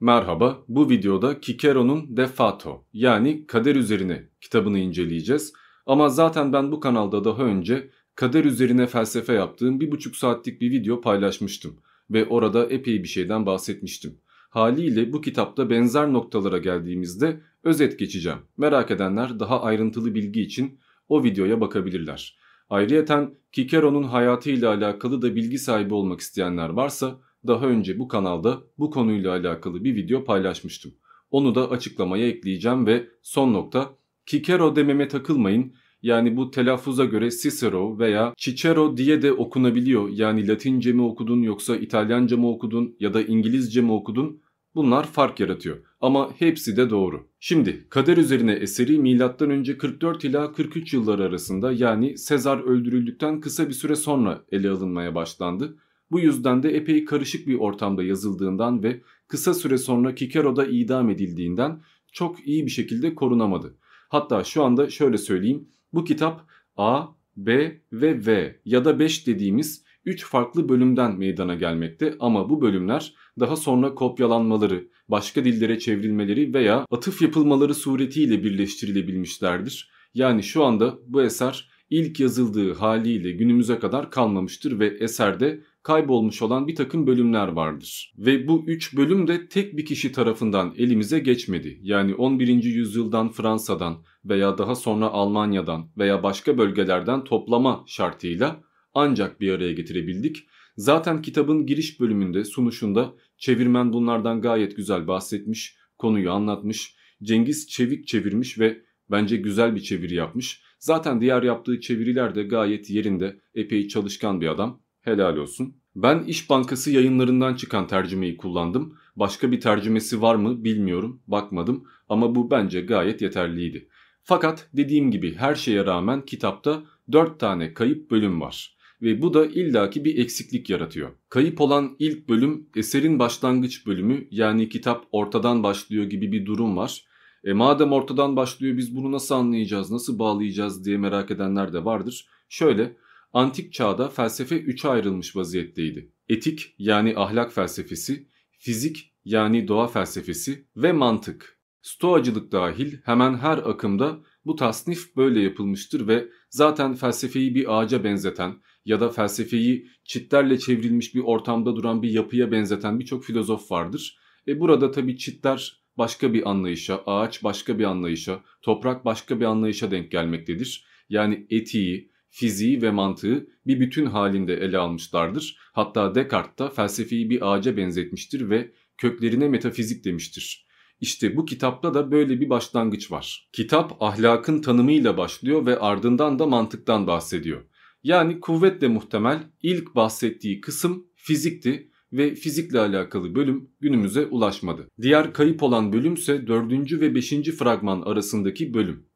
Merhaba, bu videoda Cicero'nun De Fato yani Kader Üzerine kitabını inceleyeceğiz. Ama zaten ben bu kanalda daha önce kader üzerine felsefe yaptığım bir buçuk saatlik bir video paylaşmıştım. Ve orada epey bir şeyden bahsetmiştim. Haliyle bu kitapta benzer noktalara geldiğimizde özet geçeceğim. Merak edenler daha ayrıntılı bilgi için o videoya bakabilirler. Ayrıyeten Cicero'nun hayatıyla alakalı da bilgi sahibi olmak isteyenler varsa daha önce bu kanalda bu konuyla alakalı bir video paylaşmıştım. Onu da açıklamaya ekleyeceğim ve son nokta Cicero dememe takılmayın. Yani bu telaffuza göre Cicero veya Cicero diye de okunabiliyor. Yani Latince mi okudun yoksa İtalyanca mı okudun ya da İngilizce mi okudun? Bunlar fark yaratıyor ama hepsi de doğru. Şimdi Kader üzerine eseri M.Ö. 44 ila 43 yılları arasında yani Sezar öldürüldükten kısa bir süre sonra ele alınmaya başlandı. Bu yüzden de epey karışık bir ortamda yazıldığından ve kısa süre sonra Kikero'da idam edildiğinden çok iyi bir şekilde korunamadı. Hatta şu anda şöyle söyleyeyim bu kitap A, B ve V ya da 5 dediğimiz 3 farklı bölümden meydana gelmekte ama bu bölümler daha sonra kopyalanmaları, başka dillere çevrilmeleri veya atıf yapılmaları suretiyle birleştirilebilmişlerdir. Yani şu anda bu eser ilk yazıldığı haliyle günümüze kadar kalmamıştır ve eserde kaybolmuş olan bir takım bölümler vardır. Ve bu üç bölüm de tek bir kişi tarafından elimize geçmedi. Yani 11. yüzyıldan Fransa'dan veya daha sonra Almanya'dan veya başka bölgelerden toplama şartıyla ancak bir araya getirebildik. Zaten kitabın giriş bölümünde sunuşunda çevirmen bunlardan gayet güzel bahsetmiş, konuyu anlatmış. Cengiz Çevik çevirmiş ve bence güzel bir çeviri yapmış. Zaten diğer yaptığı çeviriler de gayet yerinde, epey çalışkan bir adam. Helal olsun. Ben İş Bankası yayınlarından çıkan tercümeyi kullandım. Başka bir tercümesi var mı bilmiyorum, bakmadım ama bu bence gayet yeterliydi. Fakat dediğim gibi her şeye rağmen kitapta 4 tane kayıp bölüm var ve bu da illaki bir eksiklik yaratıyor. Kayıp olan ilk bölüm eserin başlangıç bölümü yani kitap ortadan başlıyor gibi bir durum var. E madem ortadan başlıyor biz bunu nasıl anlayacağız, nasıl bağlayacağız diye merak edenler de vardır. Şöyle antik çağda felsefe üçe ayrılmış vaziyetteydi. Etik yani ahlak felsefesi, fizik yani doğa felsefesi ve mantık. Stoacılık dahil hemen her akımda bu tasnif böyle yapılmıştır ve zaten felsefeyi bir ağaca benzeten ya da felsefeyi çitlerle çevrilmiş bir ortamda duran bir yapıya benzeten birçok filozof vardır. E burada tabii çitler başka bir anlayışa, ağaç başka bir anlayışa, toprak başka bir anlayışa denk gelmektedir. Yani etiği, fiziği ve mantığı bir bütün halinde ele almışlardır. Hatta Descartes da felsefeyi bir ağaca benzetmiştir ve köklerine metafizik demiştir. İşte bu kitapta da böyle bir başlangıç var. Kitap ahlakın tanımıyla başlıyor ve ardından da mantıktan bahsediyor. Yani kuvvetle muhtemel ilk bahsettiği kısım fizikti ve fizikle alakalı bölüm günümüze ulaşmadı. Diğer kayıp olan bölümse 4. ve 5. fragman arasındaki bölüm.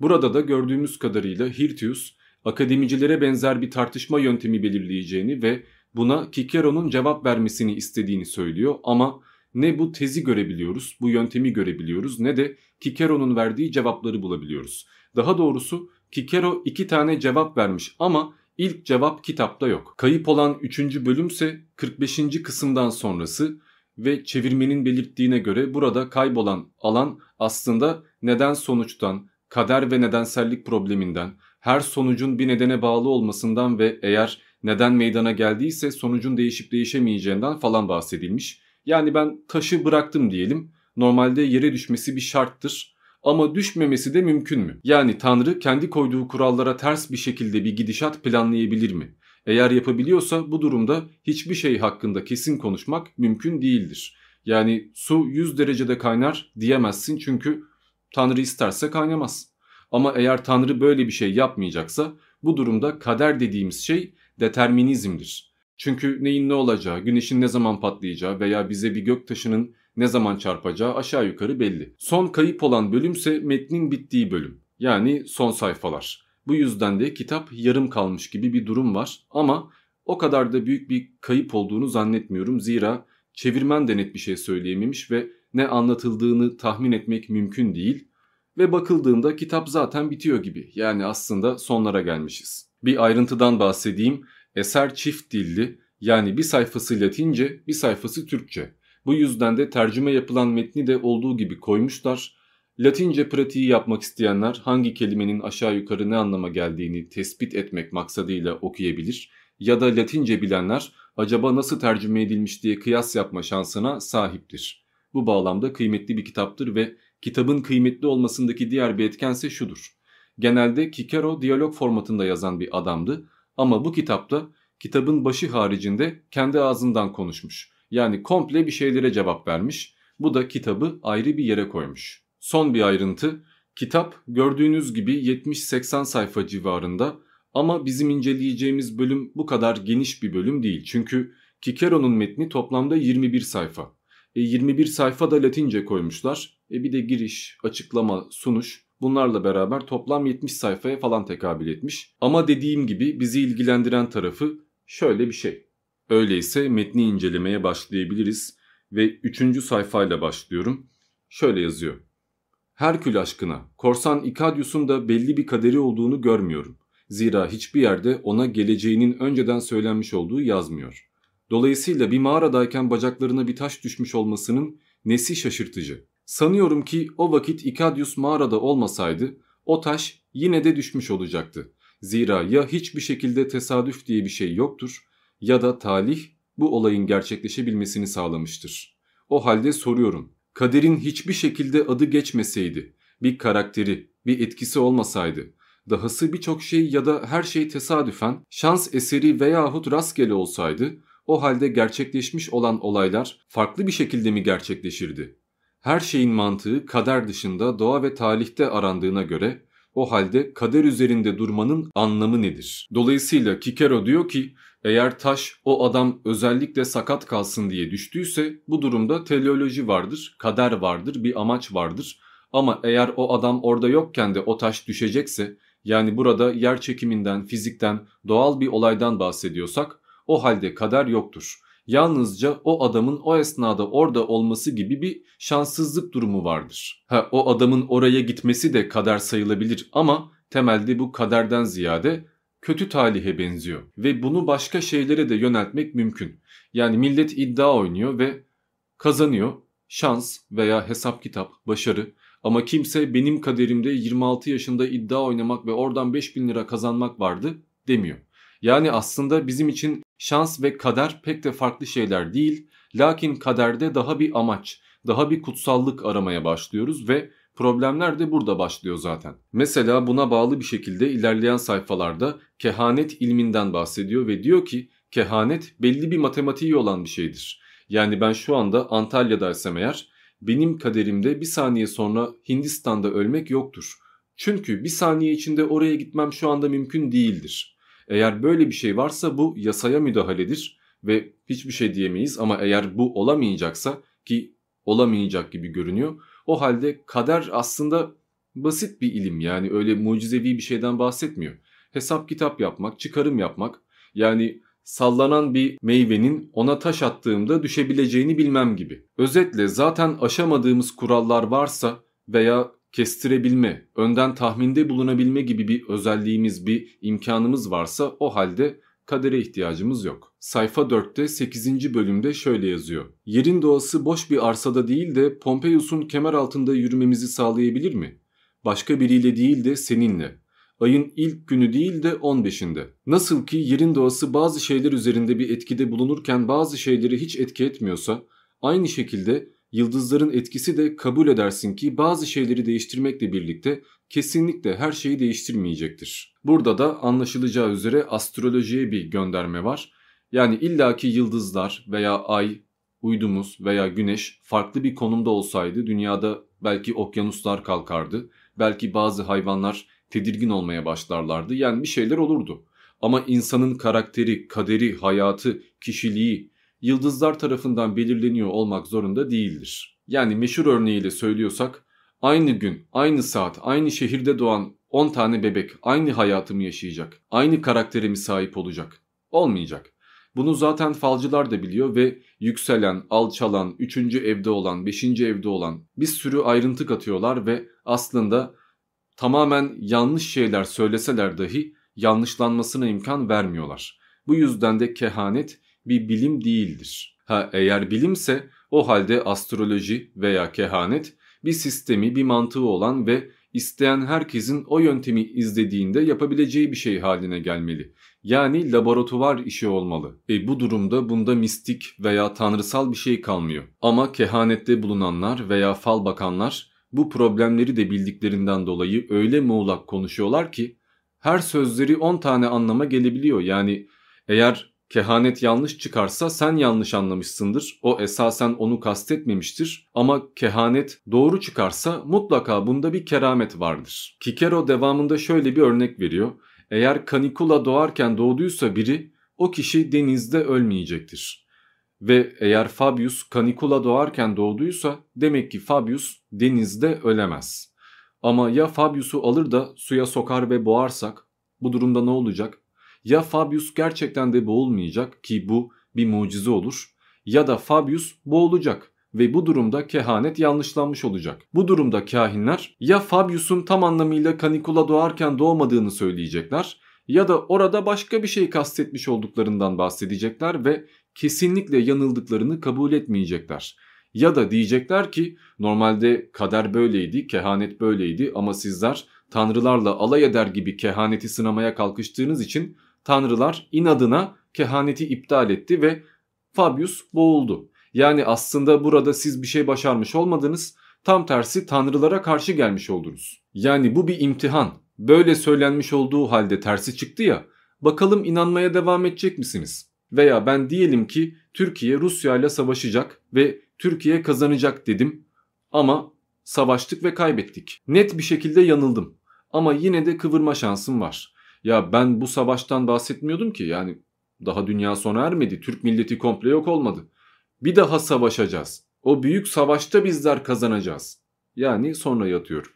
Burada da gördüğümüz kadarıyla Hirtius akademicilere benzer bir tartışma yöntemi belirleyeceğini ve buna Cicero'nun cevap vermesini istediğini söylüyor ama ne bu tezi görebiliyoruz, bu yöntemi görebiliyoruz ne de Cicero'nun verdiği cevapları bulabiliyoruz. Daha doğrusu Cicero iki tane cevap vermiş ama ilk cevap kitapta yok. Kayıp olan 3. bölümse 45. kısımdan sonrası ve çevirmenin belirttiğine göre burada kaybolan alan aslında neden sonuçtan, kader ve nedensellik probleminden, her sonucun bir nedene bağlı olmasından ve eğer neden meydana geldiyse sonucun değişip değişemeyeceğinden falan bahsedilmiş. Yani ben taşı bıraktım diyelim. Normalde yere düşmesi bir şarttır. Ama düşmemesi de mümkün mü? Yani Tanrı kendi koyduğu kurallara ters bir şekilde bir gidişat planlayabilir mi? Eğer yapabiliyorsa bu durumda hiçbir şey hakkında kesin konuşmak mümkün değildir. Yani su 100 derecede kaynar diyemezsin çünkü Tanrı isterse kaynamaz. Ama eğer Tanrı böyle bir şey yapmayacaksa bu durumda kader dediğimiz şey determinizmdir. Çünkü neyin ne olacağı, güneşin ne zaman patlayacağı veya bize bir gök taşının ne zaman çarpacağı aşağı yukarı belli. Son kayıp olan bölümse metnin bittiği bölüm. Yani son sayfalar. Bu yüzden de kitap yarım kalmış gibi bir durum var ama o kadar da büyük bir kayıp olduğunu zannetmiyorum. Zira çevirmen de net bir şey söyleyememiş ve ne anlatıldığını tahmin etmek mümkün değil. Ve bakıldığında kitap zaten bitiyor gibi. Yani aslında sonlara gelmişiz. Bir ayrıntıdan bahsedeyim. Eser çift dilli yani bir sayfası Latince bir sayfası Türkçe. Bu yüzden de tercüme yapılan metni de olduğu gibi koymuşlar. Latince pratiği yapmak isteyenler hangi kelimenin aşağı yukarı ne anlama geldiğini tespit etmek maksadıyla okuyabilir ya da Latince bilenler acaba nasıl tercüme edilmiş diye kıyas yapma şansına sahiptir. Bu bağlamda kıymetli bir kitaptır ve kitabın kıymetli olmasındaki diğer bir etkense şudur. Genelde Kikero diyalog formatında yazan bir adamdı ama bu kitapta kitabın başı haricinde kendi ağzından konuşmuş. Yani komple bir şeylere cevap vermiş. Bu da kitabı ayrı bir yere koymuş. Son bir ayrıntı. Kitap gördüğünüz gibi 70-80 sayfa civarında ama bizim inceleyeceğimiz bölüm bu kadar geniş bir bölüm değil. Çünkü Kikero'nun metni toplamda 21 sayfa. E 21 sayfa da Latince koymuşlar. E bir de giriş, açıklama, sunuş bunlarla beraber toplam 70 sayfaya falan tekabül etmiş. Ama dediğim gibi bizi ilgilendiren tarafı şöyle bir şey. Öyleyse metni incelemeye başlayabiliriz ve 3. sayfayla başlıyorum. Şöyle yazıyor. Herkül aşkına, korsan Ikadius'un da belli bir kaderi olduğunu görmüyorum. Zira hiçbir yerde ona geleceğinin önceden söylenmiş olduğu yazmıyor. Dolayısıyla bir mağaradayken bacaklarına bir taş düşmüş olmasının nesi şaşırtıcı. Sanıyorum ki o vakit Ikadius mağarada olmasaydı o taş yine de düşmüş olacaktı. Zira ya hiçbir şekilde tesadüf diye bir şey yoktur ya da talih bu olayın gerçekleşebilmesini sağlamıştır. O halde soruyorum. Kaderin hiçbir şekilde adı geçmeseydi, bir karakteri, bir etkisi olmasaydı, dahası birçok şey ya da her şey tesadüfen, şans eseri veyahut rastgele olsaydı, o halde gerçekleşmiş olan olaylar farklı bir şekilde mi gerçekleşirdi? Her şeyin mantığı kader dışında doğa ve talihte arandığına göre o halde kader üzerinde durmanın anlamı nedir? Dolayısıyla Kikero diyor ki eğer taş o adam özellikle sakat kalsın diye düştüyse bu durumda teleoloji vardır, kader vardır, bir amaç vardır. Ama eğer o adam orada yokken de o taş düşecekse yani burada yer çekiminden, fizikten, doğal bir olaydan bahsediyorsak o halde kader yoktur. Yalnızca o adamın o esnada orada olması gibi bir şanssızlık durumu vardır. Ha, o adamın oraya gitmesi de kader sayılabilir ama temelde bu kaderden ziyade kötü talihe benziyor ve bunu başka şeylere de yöneltmek mümkün. Yani millet iddia oynuyor ve kazanıyor. Şans veya hesap kitap, başarı ama kimse benim kaderimde 26 yaşında iddia oynamak ve oradan 5000 lira kazanmak vardı demiyor. Yani aslında bizim için şans ve kader pek de farklı şeyler değil. Lakin kaderde daha bir amaç, daha bir kutsallık aramaya başlıyoruz ve problemler de burada başlıyor zaten. Mesela buna bağlı bir şekilde ilerleyen sayfalarda kehanet ilminden bahsediyor ve diyor ki kehanet belli bir matematiği olan bir şeydir. Yani ben şu anda Antalya'daysam eğer benim kaderimde bir saniye sonra Hindistan'da ölmek yoktur. Çünkü bir saniye içinde oraya gitmem şu anda mümkün değildir. Eğer böyle bir şey varsa bu yasaya müdahaledir ve hiçbir şey diyemeyiz ama eğer bu olamayacaksa ki olamayacak gibi görünüyor. O halde kader aslında basit bir ilim yani öyle mucizevi bir şeyden bahsetmiyor. Hesap kitap yapmak, çıkarım yapmak yani sallanan bir meyvenin ona taş attığımda düşebileceğini bilmem gibi. Özetle zaten aşamadığımız kurallar varsa veya kestirebilme, önden tahminde bulunabilme gibi bir özelliğimiz, bir imkanımız varsa o halde kadere ihtiyacımız yok. Sayfa 4'te 8. bölümde şöyle yazıyor. Yerin doğası boş bir arsada değil de Pompeius'un kemer altında yürümemizi sağlayabilir mi? Başka biriyle değil de seninle. Ayın ilk günü değil de 15'inde. Nasıl ki yerin doğası bazı şeyler üzerinde bir etkide bulunurken bazı şeyleri hiç etki etmiyorsa, aynı şekilde yıldızların etkisi de kabul edersin ki bazı şeyleri değiştirmekle birlikte kesinlikle her şeyi değiştirmeyecektir. Burada da anlaşılacağı üzere astrolojiye bir gönderme var. Yani illaki yıldızlar veya ay, uydumuz veya güneş farklı bir konumda olsaydı dünyada belki okyanuslar kalkardı. Belki bazı hayvanlar tedirgin olmaya başlarlardı. Yani bir şeyler olurdu. Ama insanın karakteri, kaderi, hayatı, kişiliği yıldızlar tarafından belirleniyor olmak zorunda değildir. Yani meşhur örneğiyle söylüyorsak aynı gün, aynı saat, aynı şehirde doğan 10 tane bebek aynı hayatı mı yaşayacak? Aynı karaktere mi sahip olacak? Olmayacak. Bunu zaten falcılar da biliyor ve yükselen, alçalan, üçüncü evde olan, beşinci evde olan bir sürü ayrıntı katıyorlar ve aslında tamamen yanlış şeyler söyleseler dahi yanlışlanmasına imkan vermiyorlar. Bu yüzden de kehanet bir bilim değildir. Ha eğer bilimse O halde astroloji veya kehanet bir sistemi, bir mantığı olan ve isteyen herkesin o yöntemi izlediğinde yapabileceği bir şey haline gelmeli. Yani laboratuvar işi olmalı. E bu durumda bunda mistik veya tanrısal bir şey kalmıyor. Ama kehanette bulunanlar veya fal bakanlar bu problemleri de bildiklerinden dolayı öyle muğlak konuşuyorlar ki her sözleri 10 tane anlama gelebiliyor. Yani eğer kehanet yanlış çıkarsa sen yanlış anlamışsındır. O esasen onu kastetmemiştir. Ama kehanet doğru çıkarsa mutlaka bunda bir keramet vardır. Kikero devamında şöyle bir örnek veriyor. Eğer kanikula doğarken doğduysa biri o kişi denizde ölmeyecektir. Ve eğer Fabius kanikula doğarken doğduysa demek ki Fabius denizde ölemez. Ama ya Fabius'u alır da suya sokar ve boğarsak bu durumda ne olacak? Ya Fabius gerçekten de boğulmayacak ki bu bir mucize olur ya da Fabius boğulacak ve bu durumda kehanet yanlışlanmış olacak. Bu durumda kahinler ya Fabius'un tam anlamıyla kanikula doğarken doğmadığını söyleyecekler ya da orada başka bir şey kastetmiş olduklarından bahsedecekler ve kesinlikle yanıldıklarını kabul etmeyecekler. Ya da diyecekler ki normalde kader böyleydi, kehanet böyleydi ama sizler tanrılarla alay eder gibi kehaneti sınamaya kalkıştığınız için tanrılar inadına kehaneti iptal etti ve Fabius boğuldu. Yani aslında burada siz bir şey başarmış olmadınız, tam tersi tanrılara karşı gelmiş oldunuz. Yani bu bir imtihan. Böyle söylenmiş olduğu halde tersi çıktı ya, bakalım inanmaya devam edecek misiniz? Veya ben diyelim ki Türkiye Rusya ile savaşacak ve Türkiye kazanacak dedim ama savaştık ve kaybettik. Net bir şekilde yanıldım ama yine de kıvırma şansım var. Ya ben bu savaştan bahsetmiyordum ki yani daha dünya sona ermedi. Türk milleti komple yok olmadı. Bir daha savaşacağız. O büyük savaşta bizler kazanacağız. Yani sonra yatıyorum.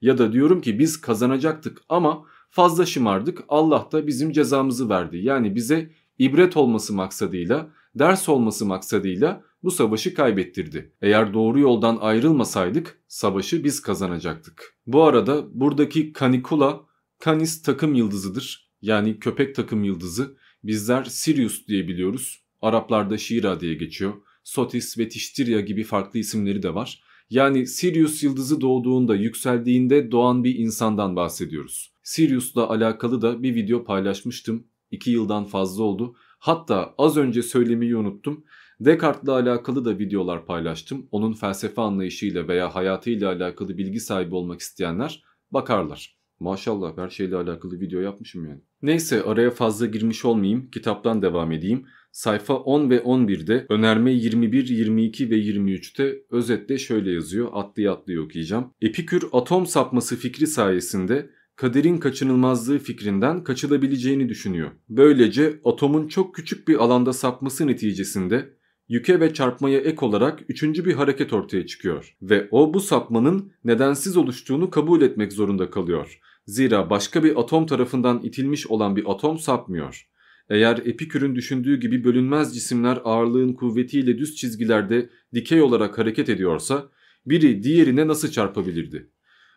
Ya da diyorum ki biz kazanacaktık ama fazla şımardık. Allah da bizim cezamızı verdi. Yani bize ibret olması maksadıyla, ders olması maksadıyla bu savaşı kaybettirdi. Eğer doğru yoldan ayrılmasaydık savaşı biz kazanacaktık. Bu arada buradaki Canicula Canis takım yıldızıdır. Yani köpek takım yıldızı. Bizler Sirius diye biliyoruz. Araplarda Şira diye geçiyor. Sotis ve Tiştirya gibi farklı isimleri de var. Yani Sirius yıldızı doğduğunda, yükseldiğinde doğan bir insandan bahsediyoruz. Sirius'la alakalı da bir video paylaşmıştım. 2 yıldan fazla oldu. Hatta az önce söylemeyi unuttum. Descartes'la alakalı da videolar paylaştım. Onun felsefe anlayışıyla veya hayatıyla alakalı bilgi sahibi olmak isteyenler bakarlar. Maşallah her şeyle alakalı video yapmışım yani. Neyse araya fazla girmiş olmayayım. Kitaptan devam edeyim. Sayfa 10 ve 11'de önerme 21, 22 ve 23'te özetle şöyle yazıyor. Atlı atlı okuyacağım. Epikür atom sapması fikri sayesinde kaderin kaçınılmazlığı fikrinden kaçılabileceğini düşünüyor. Böylece atomun çok küçük bir alanda sapması neticesinde yüke ve çarpmaya ek olarak üçüncü bir hareket ortaya çıkıyor ve o bu sapmanın nedensiz oluştuğunu kabul etmek zorunda kalıyor. Zira başka bir atom tarafından itilmiş olan bir atom sapmıyor. Eğer Epikür'ün düşündüğü gibi bölünmez cisimler ağırlığın kuvvetiyle düz çizgilerde dikey olarak hareket ediyorsa biri diğerine nasıl çarpabilirdi?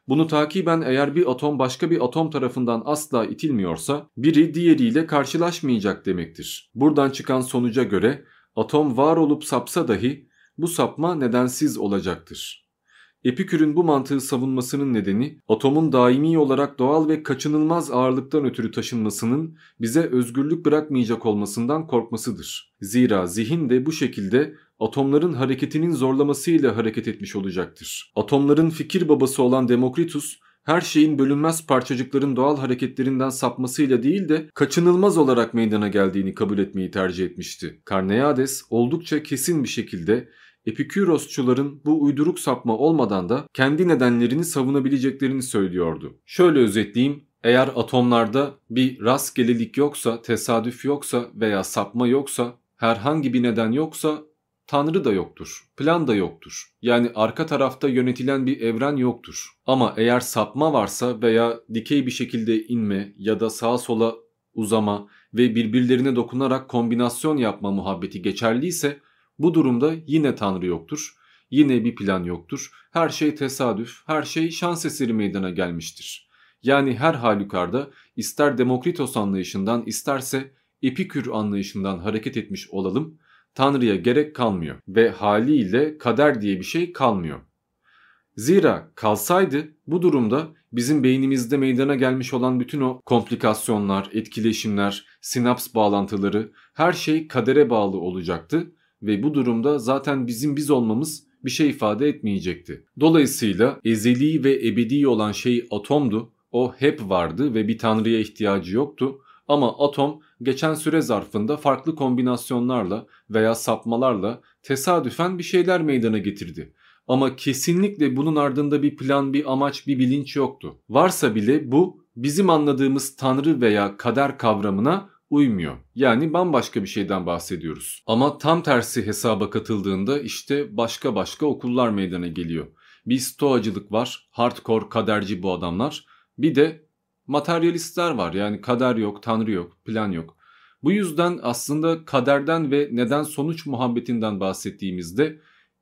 Bunu takiben eğer bir atom başka bir atom tarafından asla itilmiyorsa biri diğeriyle karşılaşmayacak demektir. Buradan çıkan sonuca göre atom var olup sapsa dahi bu sapma nedensiz olacaktır. Epikür'ün bu mantığı savunmasının nedeni atomun daimi olarak doğal ve kaçınılmaz ağırlıktan ötürü taşınmasının bize özgürlük bırakmayacak olmasından korkmasıdır. Zira zihin de bu şekilde atomların hareketinin zorlamasıyla hareket etmiş olacaktır. Atomların fikir babası olan Demokritus her şeyin bölünmez parçacıkların doğal hareketlerinden sapmasıyla değil de kaçınılmaz olarak meydana geldiğini kabul etmeyi tercih etmişti. Karneades oldukça kesin bir şekilde Epikürosçuların bu uyduruk sapma olmadan da kendi nedenlerini savunabileceklerini söylüyordu. Şöyle özetleyeyim, eğer atomlarda bir rastgelelik yoksa, tesadüf yoksa veya sapma yoksa, herhangi bir neden yoksa Tanrı da yoktur, plan da yoktur. Yani arka tarafta yönetilen bir evren yoktur. Ama eğer sapma varsa veya dikey bir şekilde inme ya da sağa sola uzama ve birbirlerine dokunarak kombinasyon yapma muhabbeti geçerliyse bu durumda yine Tanrı yoktur. Yine bir plan yoktur. Her şey tesadüf, her şey şans eseri meydana gelmiştir. Yani her halükarda ister Demokritos anlayışından isterse Epikür anlayışından hareket etmiş olalım, Tanrı'ya gerek kalmıyor ve haliyle kader diye bir şey kalmıyor. Zira kalsaydı bu durumda bizim beynimizde meydana gelmiş olan bütün o komplikasyonlar, etkileşimler, sinaps bağlantıları her şey kadere bağlı olacaktı ve bu durumda zaten bizim biz olmamız bir şey ifade etmeyecekti. Dolayısıyla ezeli ve ebedi olan şey atomdu. O hep vardı ve bir tanrıya ihtiyacı yoktu. Ama atom geçen süre zarfında farklı kombinasyonlarla veya sapmalarla tesadüfen bir şeyler meydana getirdi. Ama kesinlikle bunun ardında bir plan, bir amaç, bir bilinç yoktu. Varsa bile bu bizim anladığımız tanrı veya kader kavramına uymuyor. Yani bambaşka bir şeyden bahsediyoruz. Ama tam tersi hesaba katıldığında işte başka başka okullar meydana geliyor. Bir stoacılık var, hardcore kaderci bu adamlar. Bir de materyalistler var yani kader yok, tanrı yok, plan yok. Bu yüzden aslında kaderden ve neden sonuç muhabbetinden bahsettiğimizde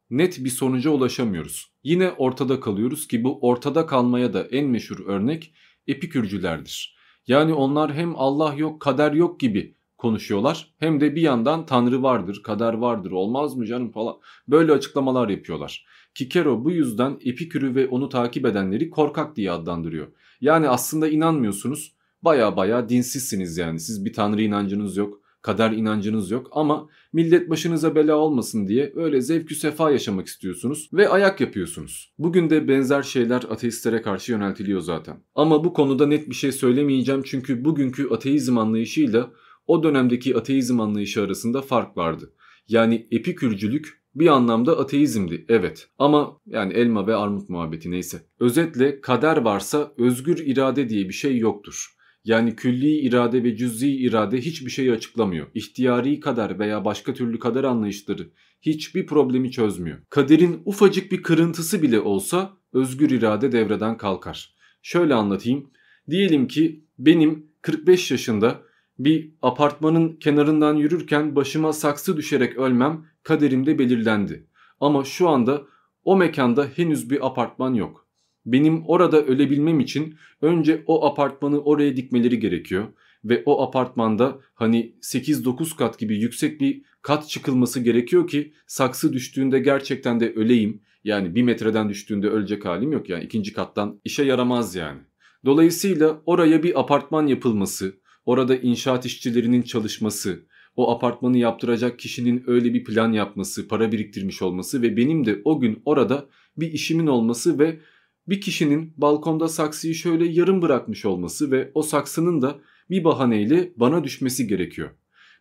net bir sonuca ulaşamıyoruz. Yine ortada kalıyoruz ki bu ortada kalmaya da en meşhur örnek epikürcülerdir. Yani onlar hem Allah yok kader yok gibi konuşuyorlar hem de bir yandan Tanrı vardır, kader vardır, olmaz mı canım falan böyle açıklamalar yapıyorlar. Kikero bu yüzden Epikür'ü ve onu takip edenleri korkak diye adlandırıyor. Yani aslında inanmıyorsunuz baya baya dinsizsiniz yani siz bir Tanrı inancınız yok kader inancınız yok ama millet başınıza bela olmasın diye öyle zevkü sefa yaşamak istiyorsunuz ve ayak yapıyorsunuz. Bugün de benzer şeyler ateistlere karşı yöneltiliyor zaten. Ama bu konuda net bir şey söylemeyeceğim çünkü bugünkü ateizm anlayışıyla o dönemdeki ateizm anlayışı arasında fark vardı. Yani epikürcülük bir anlamda ateizmdi evet ama yani elma ve armut muhabbeti neyse. Özetle kader varsa özgür irade diye bir şey yoktur. Yani külli irade ve cüz'i irade hiçbir şeyi açıklamıyor. İhtiyari kader veya başka türlü kader anlayışları hiçbir problemi çözmüyor. Kaderin ufacık bir kırıntısı bile olsa özgür irade devreden kalkar. Şöyle anlatayım. Diyelim ki benim 45 yaşında bir apartmanın kenarından yürürken başıma saksı düşerek ölmem kaderimde belirlendi. Ama şu anda o mekanda henüz bir apartman yok. Benim orada ölebilmem için önce o apartmanı oraya dikmeleri gerekiyor. Ve o apartmanda hani 8-9 kat gibi yüksek bir kat çıkılması gerekiyor ki saksı düştüğünde gerçekten de öleyim. Yani bir metreden düştüğünde ölecek halim yok yani ikinci kattan işe yaramaz yani. Dolayısıyla oraya bir apartman yapılması, orada inşaat işçilerinin çalışması, o apartmanı yaptıracak kişinin öyle bir plan yapması, para biriktirmiş olması ve benim de o gün orada bir işimin olması ve bir kişinin balkonda saksıyı şöyle yarım bırakmış olması ve o saksının da bir bahaneyle bana düşmesi gerekiyor.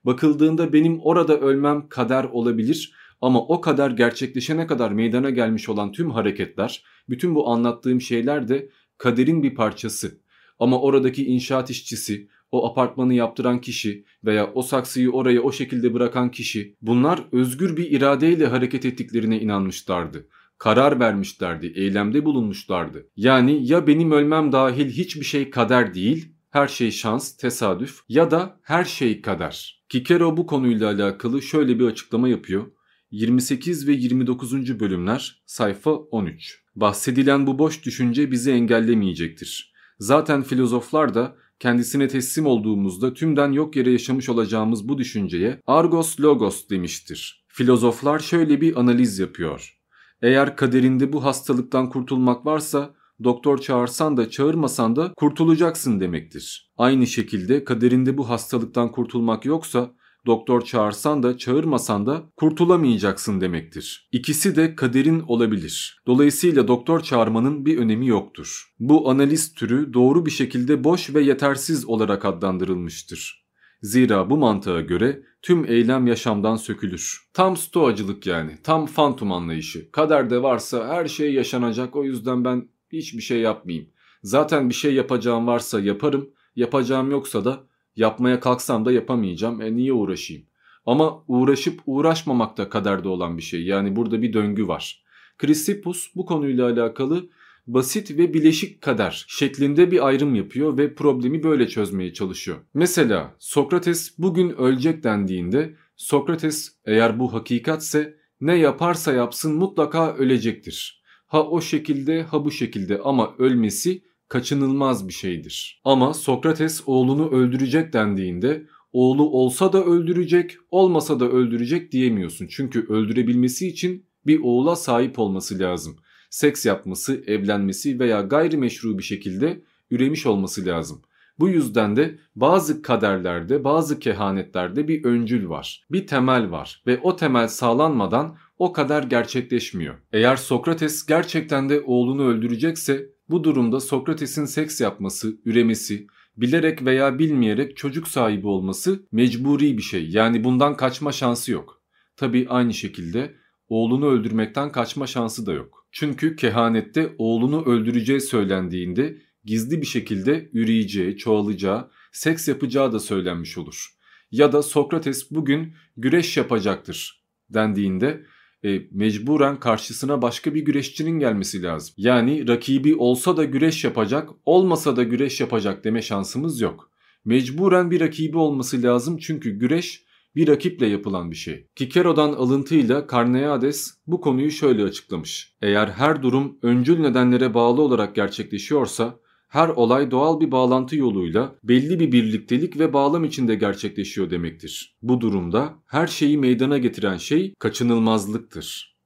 Bakıldığında benim orada ölmem kader olabilir ama o kader gerçekleşene kadar meydana gelmiş olan tüm hareketler, bütün bu anlattığım şeyler de kaderin bir parçası. Ama oradaki inşaat işçisi, o apartmanı yaptıran kişi veya o saksıyı oraya o şekilde bırakan kişi bunlar özgür bir iradeyle hareket ettiklerine inanmışlardı karar vermişlerdi, eylemde bulunmuşlardı. Yani ya benim ölmem dahil hiçbir şey kader değil, her şey şans, tesadüf ya da her şey kader. Kikero bu konuyla alakalı şöyle bir açıklama yapıyor. 28 ve 29. bölümler sayfa 13. Bahsedilen bu boş düşünce bizi engellemeyecektir. Zaten filozoflar da kendisine teslim olduğumuzda tümden yok yere yaşamış olacağımız bu düşünceye argos logos demiştir. Filozoflar şöyle bir analiz yapıyor. Eğer kaderinde bu hastalıktan kurtulmak varsa doktor çağırsan da çağırmasan da kurtulacaksın demektir. Aynı şekilde kaderinde bu hastalıktan kurtulmak yoksa doktor çağırsan da çağırmasan da kurtulamayacaksın demektir. İkisi de kaderin olabilir. Dolayısıyla doktor çağırmanın bir önemi yoktur. Bu analiz türü doğru bir şekilde boş ve yetersiz olarak adlandırılmıştır. Zira bu mantığa göre tüm eylem yaşamdan sökülür. Tam stoacılık yani, tam fantum anlayışı. Kaderde varsa her şey yaşanacak o yüzden ben hiçbir şey yapmayayım. Zaten bir şey yapacağım varsa yaparım, yapacağım yoksa da yapmaya kalksam da yapamayacağım. E niye uğraşayım? Ama uğraşıp uğraşmamak da kaderde olan bir şey. Yani burada bir döngü var. Chrysippus bu konuyla alakalı basit ve bileşik kader şeklinde bir ayrım yapıyor ve problemi böyle çözmeye çalışıyor. Mesela Sokrates bugün ölecek dendiğinde Sokrates eğer bu hakikatse ne yaparsa yapsın mutlaka ölecektir. Ha o şekilde ha bu şekilde ama ölmesi kaçınılmaz bir şeydir. Ama Sokrates oğlunu öldürecek dendiğinde oğlu olsa da öldürecek, olmasa da öldürecek diyemiyorsun. Çünkü öldürebilmesi için bir oğula sahip olması lazım. Seks yapması, evlenmesi veya gayrimeşru bir şekilde üremiş olması lazım. Bu yüzden de bazı kaderlerde, bazı kehanetlerde bir öncül var. Bir temel var ve o temel sağlanmadan o kader gerçekleşmiyor. Eğer Sokrates gerçekten de oğlunu öldürecekse bu durumda Sokrates'in seks yapması, üremesi, bilerek veya bilmeyerek çocuk sahibi olması mecburi bir şey. Yani bundan kaçma şansı yok. Tabi aynı şekilde oğlunu öldürmekten kaçma şansı da yok. Çünkü kehanette oğlunu öldüreceği söylendiğinde gizli bir şekilde üreyeceği, çoğalacağı, seks yapacağı da söylenmiş olur. Ya da Sokrates bugün güreş yapacaktır dendiğinde e, mecburen karşısına başka bir güreşçinin gelmesi lazım. Yani rakibi olsa da güreş yapacak, olmasa da güreş yapacak deme şansımız yok. Mecburen bir rakibi olması lazım çünkü güreş bir rakiple yapılan bir şey. Kikero'dan alıntıyla Karneades bu konuyu şöyle açıklamış. Eğer her durum öncül nedenlere bağlı olarak gerçekleşiyorsa her olay doğal bir bağlantı yoluyla belli bir birliktelik ve bağlam içinde gerçekleşiyor demektir. Bu durumda her şeyi meydana getiren şey kaçınılmazlıktır.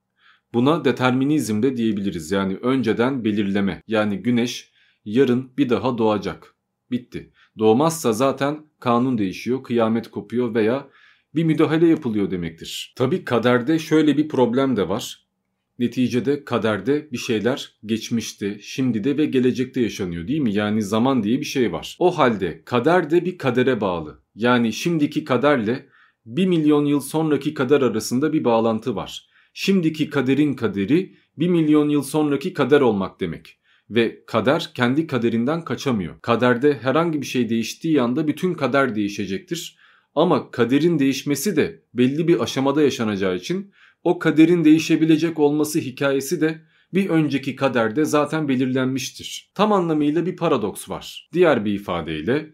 Buna determinizm de diyebiliriz. Yani önceden belirleme. Yani güneş yarın bir daha doğacak. Bitti. Doğmazsa zaten kanun değişiyor, kıyamet kopuyor veya bir müdahale yapılıyor demektir. Tabi kaderde şöyle bir problem de var. Neticede kaderde bir şeyler geçmişte, şimdi de ve gelecekte yaşanıyor değil mi? Yani zaman diye bir şey var. O halde kader de bir kadere bağlı. Yani şimdiki kaderle 1 milyon yıl sonraki kader arasında bir bağlantı var. Şimdiki kaderin kaderi 1 milyon yıl sonraki kader olmak demek. Ve kader kendi kaderinden kaçamıyor. Kaderde herhangi bir şey değiştiği anda bütün kader değişecektir. Ama kaderin değişmesi de belli bir aşamada yaşanacağı için o kaderin değişebilecek olması hikayesi de bir önceki kaderde zaten belirlenmiştir. Tam anlamıyla bir paradoks var. Diğer bir ifadeyle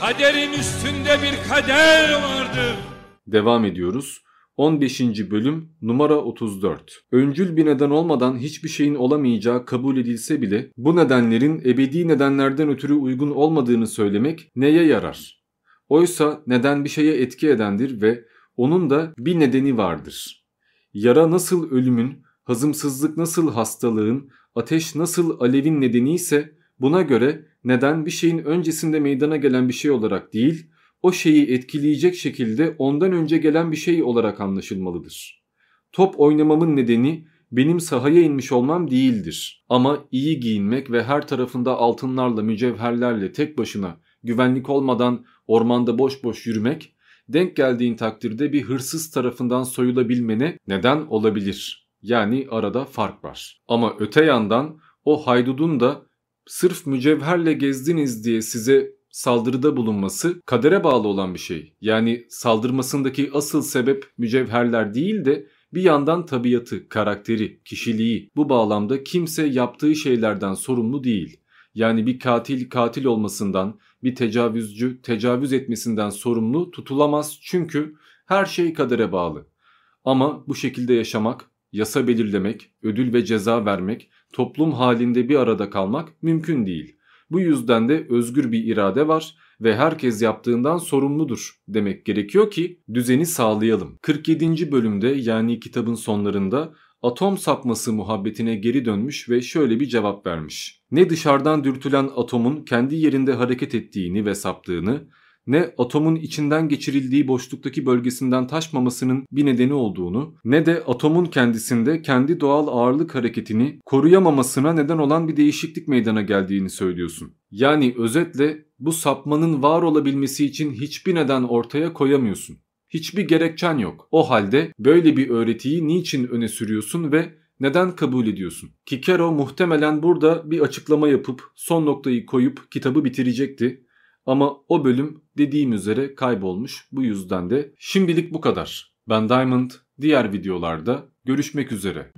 Kaderin üstünde bir kader vardır. Devam ediyoruz. 15. bölüm numara 34. Öncül bir neden olmadan hiçbir şeyin olamayacağı kabul edilse bile bu nedenlerin ebedi nedenlerden ötürü uygun olmadığını söylemek neye yarar? Oysa neden bir şeye etki edendir ve onun da bir nedeni vardır. Yara nasıl ölümün, hazımsızlık nasıl hastalığın, ateş nasıl alevin nedeni ise buna göre neden bir şeyin öncesinde meydana gelen bir şey olarak değil, o şeyi etkileyecek şekilde ondan önce gelen bir şey olarak anlaşılmalıdır. Top oynamamın nedeni benim sahaya inmiş olmam değildir. Ama iyi giyinmek ve her tarafında altınlarla, mücevherlerle tek başına güvenlik olmadan ormanda boş boş yürümek denk geldiğin takdirde bir hırsız tarafından soyulabilmene neden olabilir. Yani arada fark var. Ama öte yandan o haydudun da sırf mücevherle gezdiniz diye size saldırıda bulunması kadere bağlı olan bir şey. Yani saldırmasındaki asıl sebep mücevherler değil de bir yandan tabiatı, karakteri, kişiliği. Bu bağlamda kimse yaptığı şeylerden sorumlu değil. Yani bir katil katil olmasından, bir tecavüzcü tecavüz etmesinden sorumlu tutulamaz çünkü her şey kadere bağlı. Ama bu şekilde yaşamak, yasa belirlemek, ödül ve ceza vermek, toplum halinde bir arada kalmak mümkün değil. Bu yüzden de özgür bir irade var ve herkes yaptığından sorumludur demek gerekiyor ki düzeni sağlayalım. 47. bölümde yani kitabın sonlarında atom sapması muhabbetine geri dönmüş ve şöyle bir cevap vermiş. Ne dışarıdan dürtülen atomun kendi yerinde hareket ettiğini ve saptığını, ne atomun içinden geçirildiği boşluktaki bölgesinden taşmamasının bir nedeni olduğunu, ne de atomun kendisinde kendi doğal ağırlık hareketini koruyamamasına neden olan bir değişiklik meydana geldiğini söylüyorsun. Yani özetle bu sapmanın var olabilmesi için hiçbir neden ortaya koyamıyorsun. Hiçbir gerekçen yok. O halde böyle bir öğretiyi niçin öne sürüyorsun ve neden kabul ediyorsun? Kikero muhtemelen burada bir açıklama yapıp son noktayı koyup kitabı bitirecekti. Ama o bölüm dediğim üzere kaybolmuş. Bu yüzden de şimdilik bu kadar. Ben Diamond diğer videolarda görüşmek üzere.